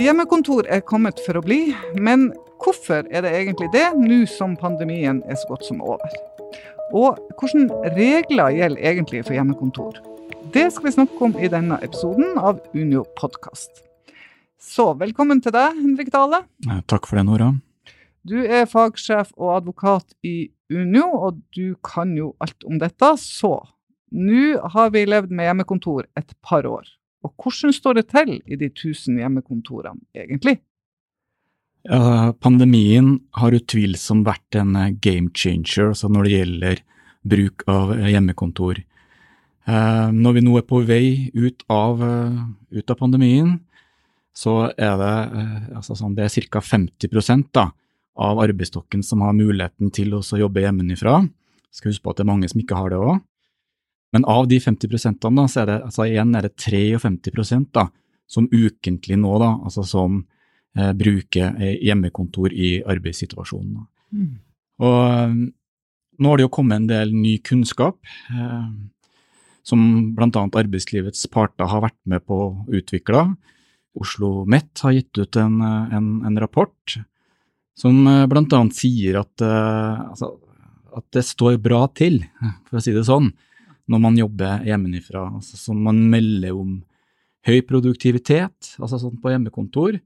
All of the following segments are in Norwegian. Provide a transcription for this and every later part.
Hjemmekontor er kommet for å bli, men hvorfor er det egentlig det, nå som pandemien er så godt som over? Og hvilke regler gjelder egentlig for hjemmekontor? Det skal vi snakke om i denne episoden av Unio podkast. Så velkommen til deg, Henrik Dale. Takk for det, Nora. Du er fagsjef og advokat i Unio, og du kan jo alt om dette. Så nå har vi levd med hjemmekontor et par år. Og hvordan står det til i de tusen hjemmekontorene egentlig? Ja, pandemien har utvilsomt vært en game changer altså når det gjelder bruk av hjemmekontor. Eh, når vi nå er på vei ut av, eh, ut av pandemien, så er det, eh, altså sånn, det ca. 50% da, av arbeidsstokken som har muligheten til å jobbe hjemmefra. Skal huske på at det er mange som ikke har det òg. Men av de 50 da, så er det, altså igjen er det 53% da, som ukentlig nå, da, altså som eh, bruker eh, hjemmekontor i arbeidssituasjonen. Mm. Og eh, nå har det jo kommet en del ny kunnskap, eh, som bl.a. arbeidslivets parter har vært med på å utvikle. Oslo Met har gitt ut en, eh, en, en rapport som eh, bl.a. sier at, altså, at det står bra til, for å si det sånn, når man jobber hjemmefra. Altså, som man melder om høy produktivitet, altså sånn på hjemmekontor,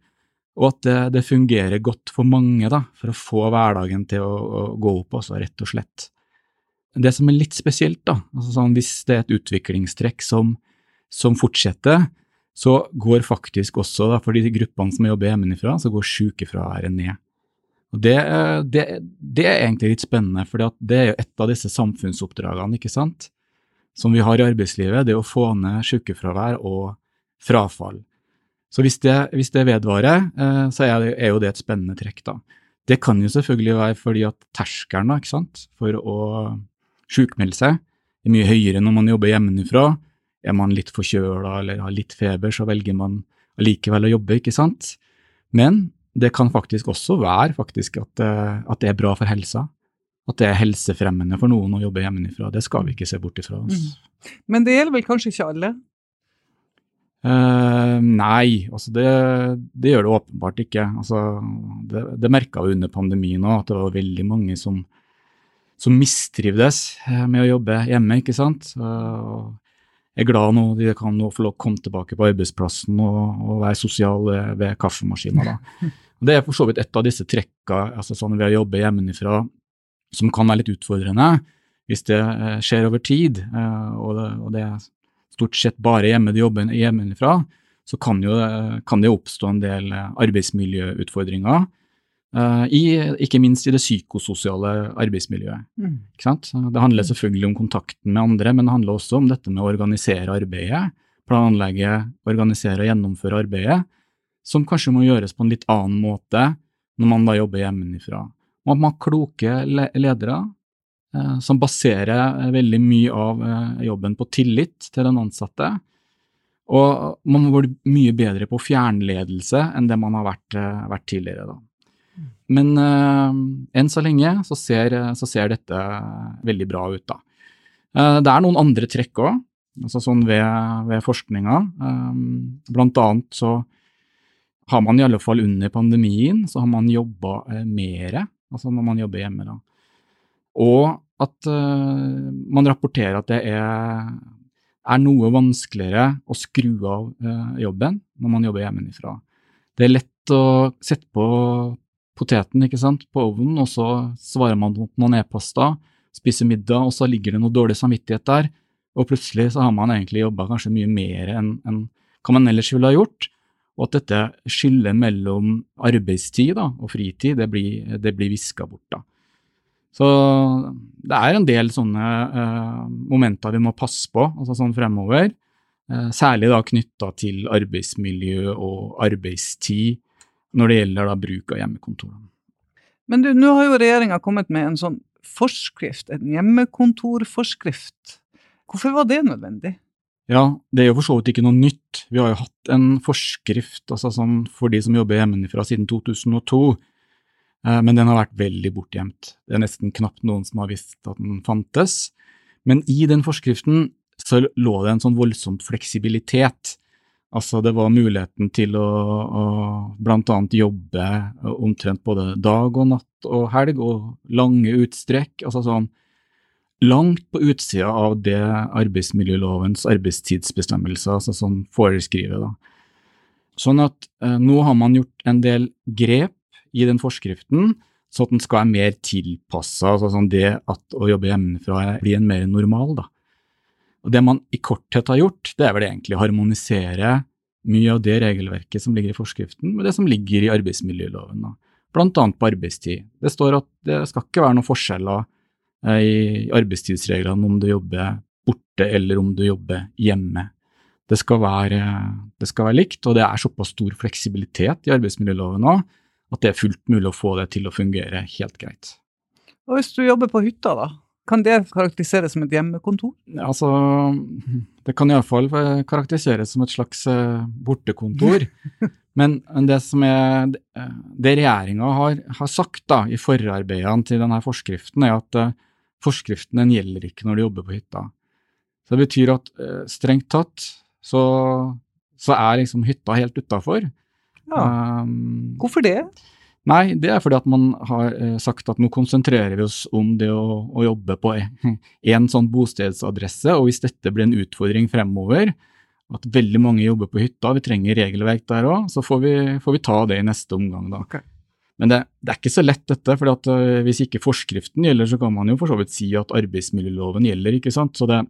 og at det, det, fungerer godt for mange da, for å få hverdagen til å, å gå opp, altså, rett og slett. Det som er litt spesielt, da, altså sånn, hvis det er et utviklingstrekk som, som fortsetter, så går faktisk også, da, for de gruppene som jobber hjemmefra, så går sykefraværet ned. Og det, det, det, er egentlig litt spennende, for det er jo et av disse samfunnsoppdragene, ikke sant? Som vi har i arbeidslivet, det er å få ned sykefravær og frafall. Så hvis det, hvis det vedvarer, eh, så er, det, er, jo det et spennende trekk, da. Det kan jo selvfølgelig være fordi at terskelen ikke sant, for å sykmelde seg er mye høyere når man jobber hjemmefra. Er man litt forkjøla eller har litt feber, så velger man allikevel å jobbe, ikke sant. Men det kan faktisk også være faktisk at, eh, at det er bra for helsa at det er helsefremmende for noen å jobbe hjemmefra. Det skal vi ikke se bort ifra. Altså. Mm. Men det gjelder vel kanskje ikke alle? Uh, nei, altså det, det, gjør det åpenbart ikke. Altså, det det merka vi under pandemien òg, at det var veldig mange som, som mistrivdes eh, med å jobbe hjemme. ikke sant? Uh, jeg er glad nå de kan nå få lov å komme tilbake på arbeidsplassen og, og være sosial ved kaffemaskina. Det er for så vidt et av disse trekka altså sånn ved å jobbe hjemmefra som kan være litt utfordrende hvis det eh, skjer over tid, eh, og det, og det er stort sett bare hjemme de jobber hjemmefra, så kan, jo, kan det oppstå en del eh, arbeidsmiljøutfordringer. I, ikke minst i det psykososiale arbeidsmiljøet. Mm. Det handler selvfølgelig om kontakten med andre, men det handler også om dette med å organisere arbeidet, planlegge, organisere og gjennomføre arbeidet, som kanskje må gjøres på en litt annen måte når man da jobber hjemmefra man har kloke ledere eh, som baserer eh, veldig mye av eh, jobben på tillit til den ansatte. Og man må bli mye bedre på fjernledelse enn det man har vært, vært tidligere. Da. Men uh, enn så lenge så ser, så ser, dette veldig bra ut. Da. Uh, det er noen andre trekk òg, altså sånn ved, ved forskninga. Um, blant annet så har man i alle fall under pandemien så har man jobba uh, mere altså når man jobber hjemme. da. Og at uh, man rapporterer at det er, er, noe vanskeligere å skru av uh, jobben når man jobber hjemmefra. Det er lett å sette på poteten ikke sant, på ovnen, og så svarer man på noen e-poster, spiser middag, og så ligger det noe dårlig samvittighet der, og plutselig så har man egentlig jobba kanskje mye mer enn, enn hva man ellers ville ha gjort og at dette skillet mellom arbeidstid da, og fritid det blir, det blir viska bort. da. Så det er en del sånne eh, momenter vi må passe på altså sånn fremover, eh, særlig da knytta til arbeidsmiljø og arbeidstid når det gjelder da bruk av hjemmekontorene. Men du, nå har jo regjeringa kommet med en sånn forskrift, en hjemmekontorforskrift. Hvorfor var det nødvendig? Ja, det er jo for så vidt ikke noe nytt. Vi har jo hatt en forskrift altså sånn for de som jobber hjemmefra siden 2002, eh, men den har vært veldig bortgjemt. Det er nesten knapt noen som har visst at den fantes. Men i den forskriften så lå det en sånn voldsom fleksibilitet. Altså det var muligheten til å, å bl.a. jobbe omtrent både dag og natt og helg, og lange utstrekk. altså sånn Langt på utsida av det arbeidsmiljølovens arbeidstidsbestemmelser altså som foreskriver. da. Sånn at eh, nå har man gjort en del grep i den forskriften, så at den skal være mer tilpassa, altså sånn det at å jobbe hjemmefra blir en mer normal. da. Og Det man i korthet har gjort, det er vel egentlig å harmonisere mye av det regelverket som ligger i forskriften, med det som ligger i arbeidsmiljøloven. Da. Blant annet på arbeidstid. Det står at det skal ikke være noen forskjeller i arbeidstidsreglene om du jobber borte eller om du jobber hjemme. Det skal, være, det skal være likt, og det er såpass stor fleksibilitet i arbeidsmiljøloven òg at det er fullt mulig å få det til å fungere helt greit. Og hvis du jobber på hytta, da? Kan det karakteriseres som et hjemmekontor? Altså, det kan iallfall karakteriseres som et slags eh, bortekontor. Men det som er det regjeringa har, har, sagt da, i forarbeidene til denne forskriften, er at uh, forskriften den gjelder ikke når du jobber på hytta. Så Det betyr at uh, strengt tatt så, så, er liksom hytta helt utafor. Ja. Um, Hvorfor det? Nei, det er fordi at man har eh, sagt at nå konsentrerer vi oss om det å, å jobbe på én sånn bostedsadresse, og hvis dette blir en utfordring fremover, at veldig mange jobber på hytta, vi trenger regelverk der òg, så får vi, får vi, ta det i neste omgang, da. Okay. Men det, det, er ikke så lett dette, for eh, hvis ikke forskriften gjelder, så kan man jo for så vidt si at arbeidsmiljøloven gjelder, ikke sant. Det,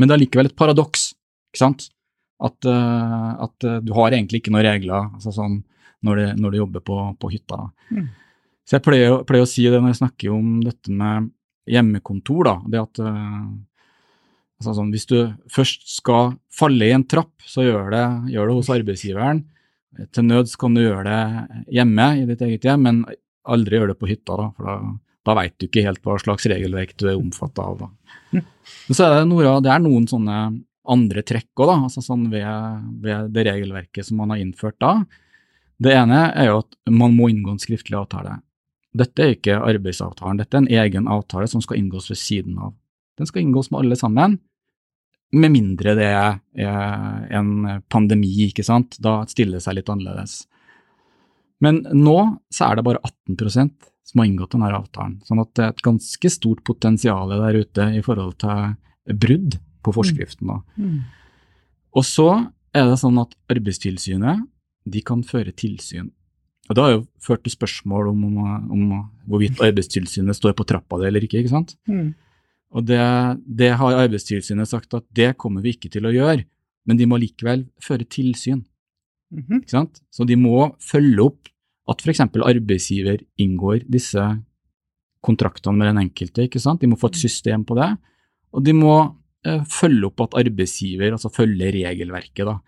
men det er likevel et paradoks, ikke sant. At, uh, at uh, du har egentlig ikke noen regler. altså sånn når du, når du jobber på, på hytta. Mm. Så jeg pleier, pleier, å si det når jeg snakker om dette med hjemmekontor, da, det at altså sånn, Hvis du først skal falle i en trapp, så gjør det, gjør det hos arbeidsgiveren. Til nøds kan du gjøre det hjemme i ditt eget hjem, men aldri gjøre det på hytta, da, for da, da veit du ikke helt hva slags regelverk du er omfatta av. Da. Men Så er det, noe, det er noen sånne andre trekk òg, altså sånn ved, ved, det regelverket som man har innført da. Det ene er jo at man må inngå en skriftlig avtale. Dette er ikke arbeidsavtalen, dette er en egen avtale som skal inngås ved siden av. Den skal inngås med alle sammen, med mindre det er en pandemi, ikke sant. Da stiller det seg litt annerledes. Men nå så er det bare 18% som har inngått denne avtalen, sånn at det er et ganske stort potensial der ute i forhold til brudd på forskriften. Mm. Mm. Og så er det sånn at Arbeidstilsynet de kan føre tilsyn. Og Det har jo ført til spørsmål om, om, om hvorvidt Arbeidstilsynet står på trappa det eller ikke. ikke sant? Mm. Og det, det, har Arbeidstilsynet sagt at det kommer vi ikke til å gjøre, men de må likevel føre tilsyn. Mm -hmm. Så de må følge opp at f.eks. arbeidsgiver inngår disse kontraktene med den enkelte. ikke sant? De må få et system på det, og de må eh, følge opp at arbeidsgiver altså følger regelverket. da.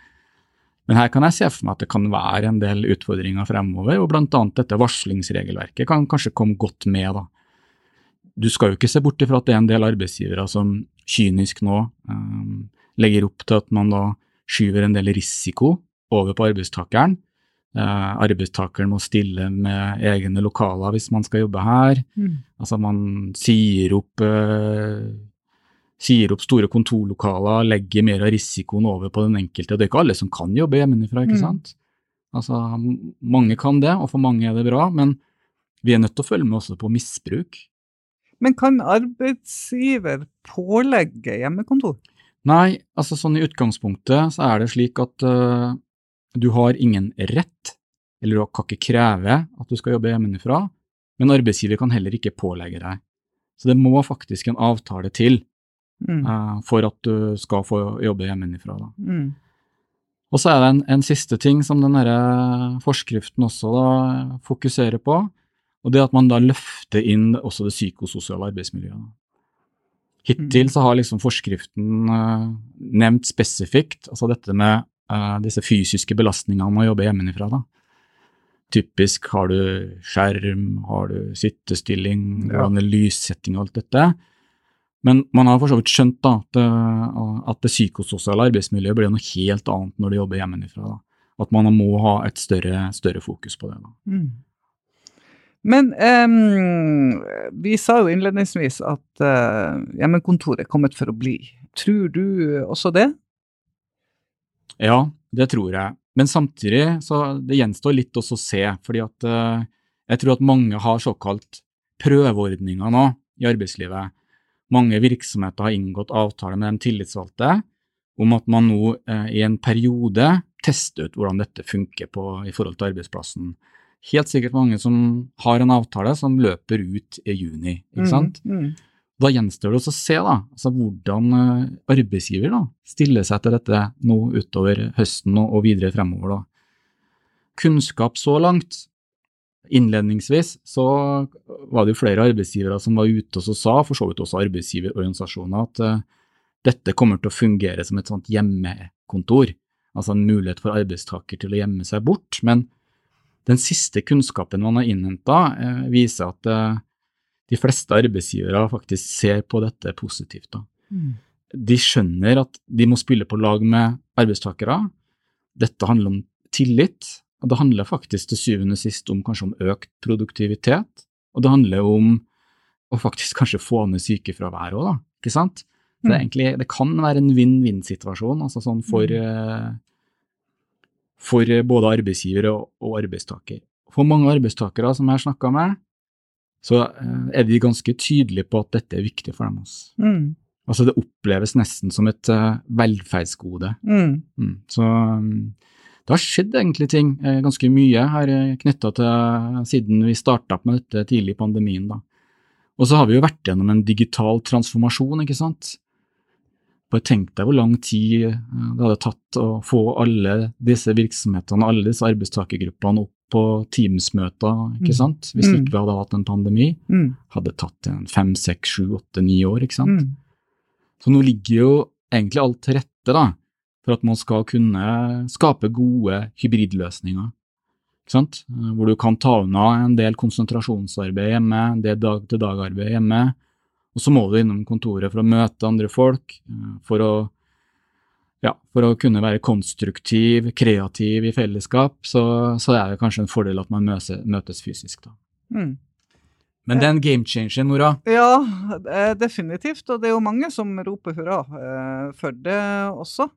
Men her kan jeg se for meg at det kan være en del utfordringer fremover, og bl.a. dette varslingsregelverket kan kanskje komme godt med. da. Du skal jo ikke se bort ifra at det er en del arbeidsgivere som kynisk nå um, legger opp til at man da skyver en del risiko over på arbeidstakeren. Uh, arbeidstakeren må stille med egne lokaler hvis man skal jobbe her. Mm. Altså man sier opp uh, sier opp store kontorlokaler, legger mer av risikoen over på den enkelte. og Det er ikke alle som kan jobbe hjemmefra, ikke mm. sant. Altså, mange kan det, og for mange er det bra, men vi er nødt til å følge med også på misbruk. Men kan arbeidsgiver pålegge hjemmekontor? Nei, altså sånn i utgangspunktet så er det slik at uh, du har ingen rett, eller du kan ikke kreve at du skal jobbe hjemmefra, men arbeidsgiver kan heller ikke pålegge deg. Så det må faktisk en avtale til mm. uh, for at du skal få jobbe hjemmefra. Mm. Og så er det en, en, siste ting som denne forskriften også da, fokuserer på, og det at man da løfter inn også det psykososiale arbeidsmiljøet. Hittil mm. så har liksom forskriften uh, nevnt spesifikt altså dette med uh, disse fysiske belastningene med å jobbe hjemmefra. da. Typisk har du skjerm, har du sittestilling, ja. lyssetting og alt dette. Men man har for så vidt skjønt da, at, eh, at, det psykososiale arbeidsmiljøet blir noe helt annet når du jobber hjemmefra. At man må ha et større, større fokus på det. da. Mm. Men um, vi sa jo innledningsvis at uh, hjemmekontoret er kommet for å bli. Tror du også det? Ja, det tror jeg. Men samtidig så det gjenstår litt også å se, fordi at uh, jeg tror at mange har såkalt prøveordninger nå i arbeidslivet. Mange virksomheter har inngått avtale med de tillitsvalgte om at man nå uh, i en periode tester ut hvordan dette funker på, i forhold til arbeidsplassen. Helt sikkert mange som har en avtale som løper ut i juni, ikke sant? Mm, mm. Da gjenstår det også å se da, altså hvordan eh, arbeidsgiver da, stiller seg til dette nå utover høsten og, videre fremover. Da. Kunnskap så langt. Innledningsvis så var det jo flere arbeidsgivere som var ute og så sa, for så vidt også arbeidsgiverorganisasjoner, at eh, dette kommer til å fungere som et sånt hjemmekontor, altså en mulighet for arbeidstaker til å gjemme seg bort. Men den siste kunnskapen man har innhenta, eh, viser at eh, de fleste arbeidsgivere faktisk ser på dette positivt. Mm. De skjønner at de må spille på lag med arbeidstakere. Dette handler om tillit, og det handler faktisk til syvende og sist om kanskje om økt produktivitet. Og det handler om å faktisk kanskje få ned sykefraværet òg, da. Ikke sant? Det, Mm. egentlig, det kan være en vinn-vinn-situasjon altså sånn for, eh, for både arbeidsgiver og, og arbeidstaker. For mange arbeidstakere som jeg har snakka med, så eh, er de ganske tydelige på at dette er viktig for dem. Også. Mm. altså det oppleves nesten som et uh, velferdsgode. Mm. Mm. Så um, det har skjedd egentlig ting, eh, ganske mye her knytta til siden vi starta med dette tidlig i pandemien. da. Og så har vi jo vært gjennom en digital transformasjon, ikke sant. Bare tenk deg hvor lang tid eh, det hadde tatt å få alle disse virksomhetene, alle disse arbeidstakergruppene opp på Teams-møter, ikke Mm. sant. Hvis Mm. ikke vi hadde hatt en pandemi. Mm. Hadde tatt en fem, seks, sju, åtte, ni år, ikke sant. Mm. Så nå ligger jo egentlig alt til rette da, for at man skal kunne skape gode hybridløsninger. Ikke sant? Eh, Hvor du kan ta unna en del konsentrasjonsarbeid hjemme, en del dag-til-dag-arbeid hjemme, og så må du innom kontoret for å møte andre folk, eh, for å, ja, for å kunne være konstruktiv, kreativ i fellesskap, så, så er det kanskje en fordel at man møse, møtes fysisk. Da. Mm. Men det er en game changer, Nora. Ja, eh, definitivt. Og det er jo mange som roper hurra eh, for det også.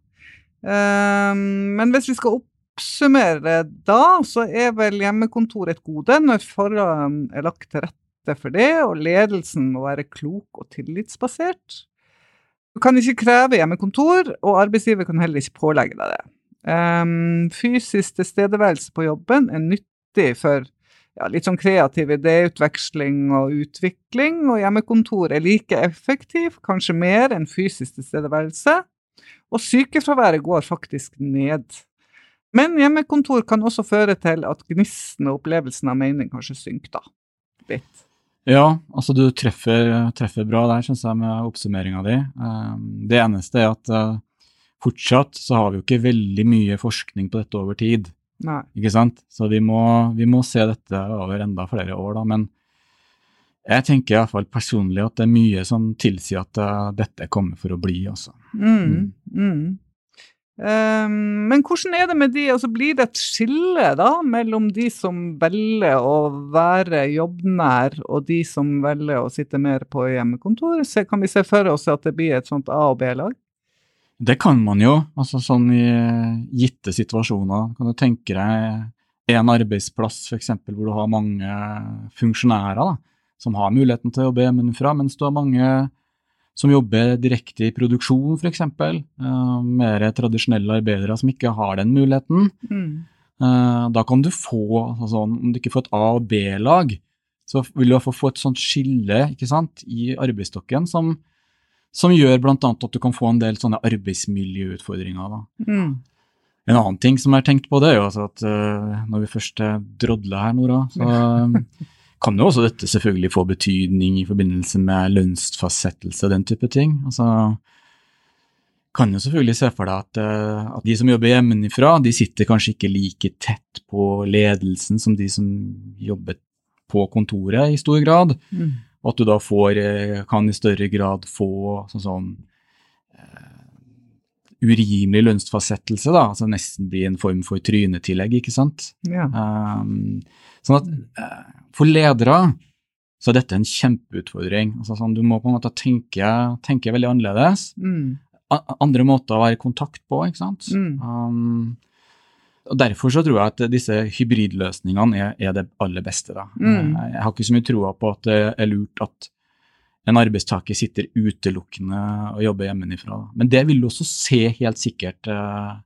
Men hvis vi skal oppsummere da, så er vel hjemmekontor et gode når forholdene er lagt til rette for det, og ledelsen må være klok og tillitsbasert. Du kan ikke kreve hjemmekontor, og arbeidsgiver kan heller ikke pålegge deg det. Um, fysisk tilstedeværelse på jobben er nyttig for ja, litt sånn kreativ idéutveksling og utvikling, og hjemmekontor er like effektiv, kanskje mer enn fysisk tilstedeværelse, og sykefraværet går faktisk ned. Men hjemmekontor kan også føre til at gnisten og opplevelsen av mening kanskje synker da, litt. Ja, altså du treffer, treffer bra der, synes jeg, med oppsummeringa di. Um, det eneste er at uh, fortsatt så har vi jo ikke veldig mye forskning på dette over tid, Nei. ikke sant? Så vi må, vi må se dette over enda flere år, da. Men jeg tenker i hvert fall personlig at det er mye som tilsier at uh, dette kommer for å bli, altså. Mm, mm. Ehm, men hvordan er det med de, altså blir det et skille da, mellom de som velger å være jobbnær, og de som velger å sitte mer på hjemmekontor? Så kan vi se for oss at det blir et sånt A- og B-lag? Det kan man jo, altså sånn i eh, gitte situasjoner. Kan du tenke deg en arbeidsplass for eksempel, hvor du har mange funksjonærer da, som har muligheten til å jobbe hjemmefra, mens du har mange som jobber direkte i produksjon f.eks. Uh, mer tradisjonelle arbeidere som ikke har den muligheten. Mm. Uh, da kan du få, altså, sånn, om du ikke får et A- og B-lag, så vil du iallfall få et sånt skille sant, i arbeidsstokken som, som gjør bl.a. at du kan få en del sånne arbeidsmiljøutfordringer. Mm. En annen ting som jeg har tenkt på, det er jo altså at uh, når vi først drodler her, Nora, så eh, kan jo også dette selvfølgelig få betydning i forbindelse med lønnsfastsettelse og den type ting. Altså, kan jo selvfølgelig se for deg at, eh, at de som jobber hjemmefra, de sitter kanskje ikke like tett på ledelsen som de som jobber på kontoret i stor grad, Mm. og at du da får, eh, kan i større grad få sånn sånn eh, urimelig lønnsfastsettelse, da, altså nesten bli en form for trynetillegg, ikke sant. Ja. Um, sånn at eh, for ledere så er dette en kjempeutfordring. Altså, sånn, du må på en måte tenke, tenke veldig annerledes. Mm. Andre måter å være i kontakt på, ikke sant. Mm. Um, og Derfor så tror jeg at disse hybridløsningene er, er det aller beste. da. Mm. Eh, Jeg har ikke så mye troa på at det er lurt at en arbeidstaker sitter utelukkende og jobber hjemmefra. Men det vil du også se helt sikkert eh, eh,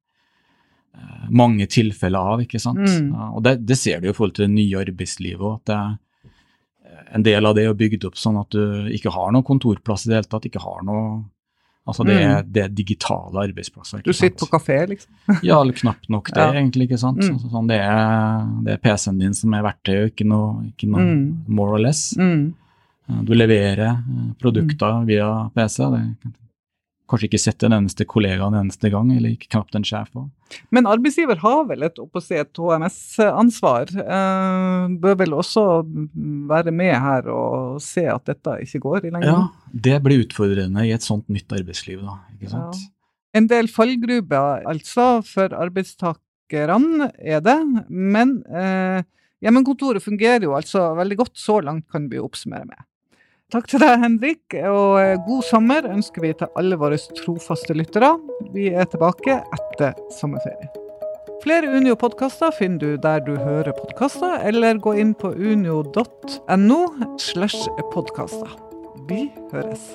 mange tilfeller av. ikke sant? Mm. Ja, og det, det ser du jo i forhold til det nye arbeidslivet òg. Er- en del av det er bygd opp sånn at du ikke har noen kontorplass i det hele tatt. ikke har noe, Altså det, er, det er digitale arbeidsplasser. Mm. Du sitter på kafé, liksom. Ja, eller knapt nok det, Ja. egentlig. ikke sant? Mm. Altså, sånn, det er, det er PC-en din som er verktøyet, ikke noe, ikke noe Mm. more or less. Mm. Du leverer eh, produkter via PC. Det kanskje ikke sett en eneste kollega en eneste gang, eller ikke knapt en sjef òg. Men arbeidsgiver har vel et, oppå å si, et HMS-ansvar. Eh, bør vel også være med her og se at dette ikke går i lengden. Ja, det blir utfordrende i et sånt nytt arbeidsliv, da. ikke sant? Ja. En del fallgruber altså for arbeidstakerne er det, men eh, hjemmekontoret fungerer jo altså veldig godt. Så langt kan vi oppsummere med. Takk til deg, Henrik, og eh, god sommer ønsker vi til alle våre trofaste lyttere. Vi er tilbake etter sommerferie. Flere Unio-podkaster finner du der du hører podkaster, eller gå inn på unio.no slash podkaster. Vi høres.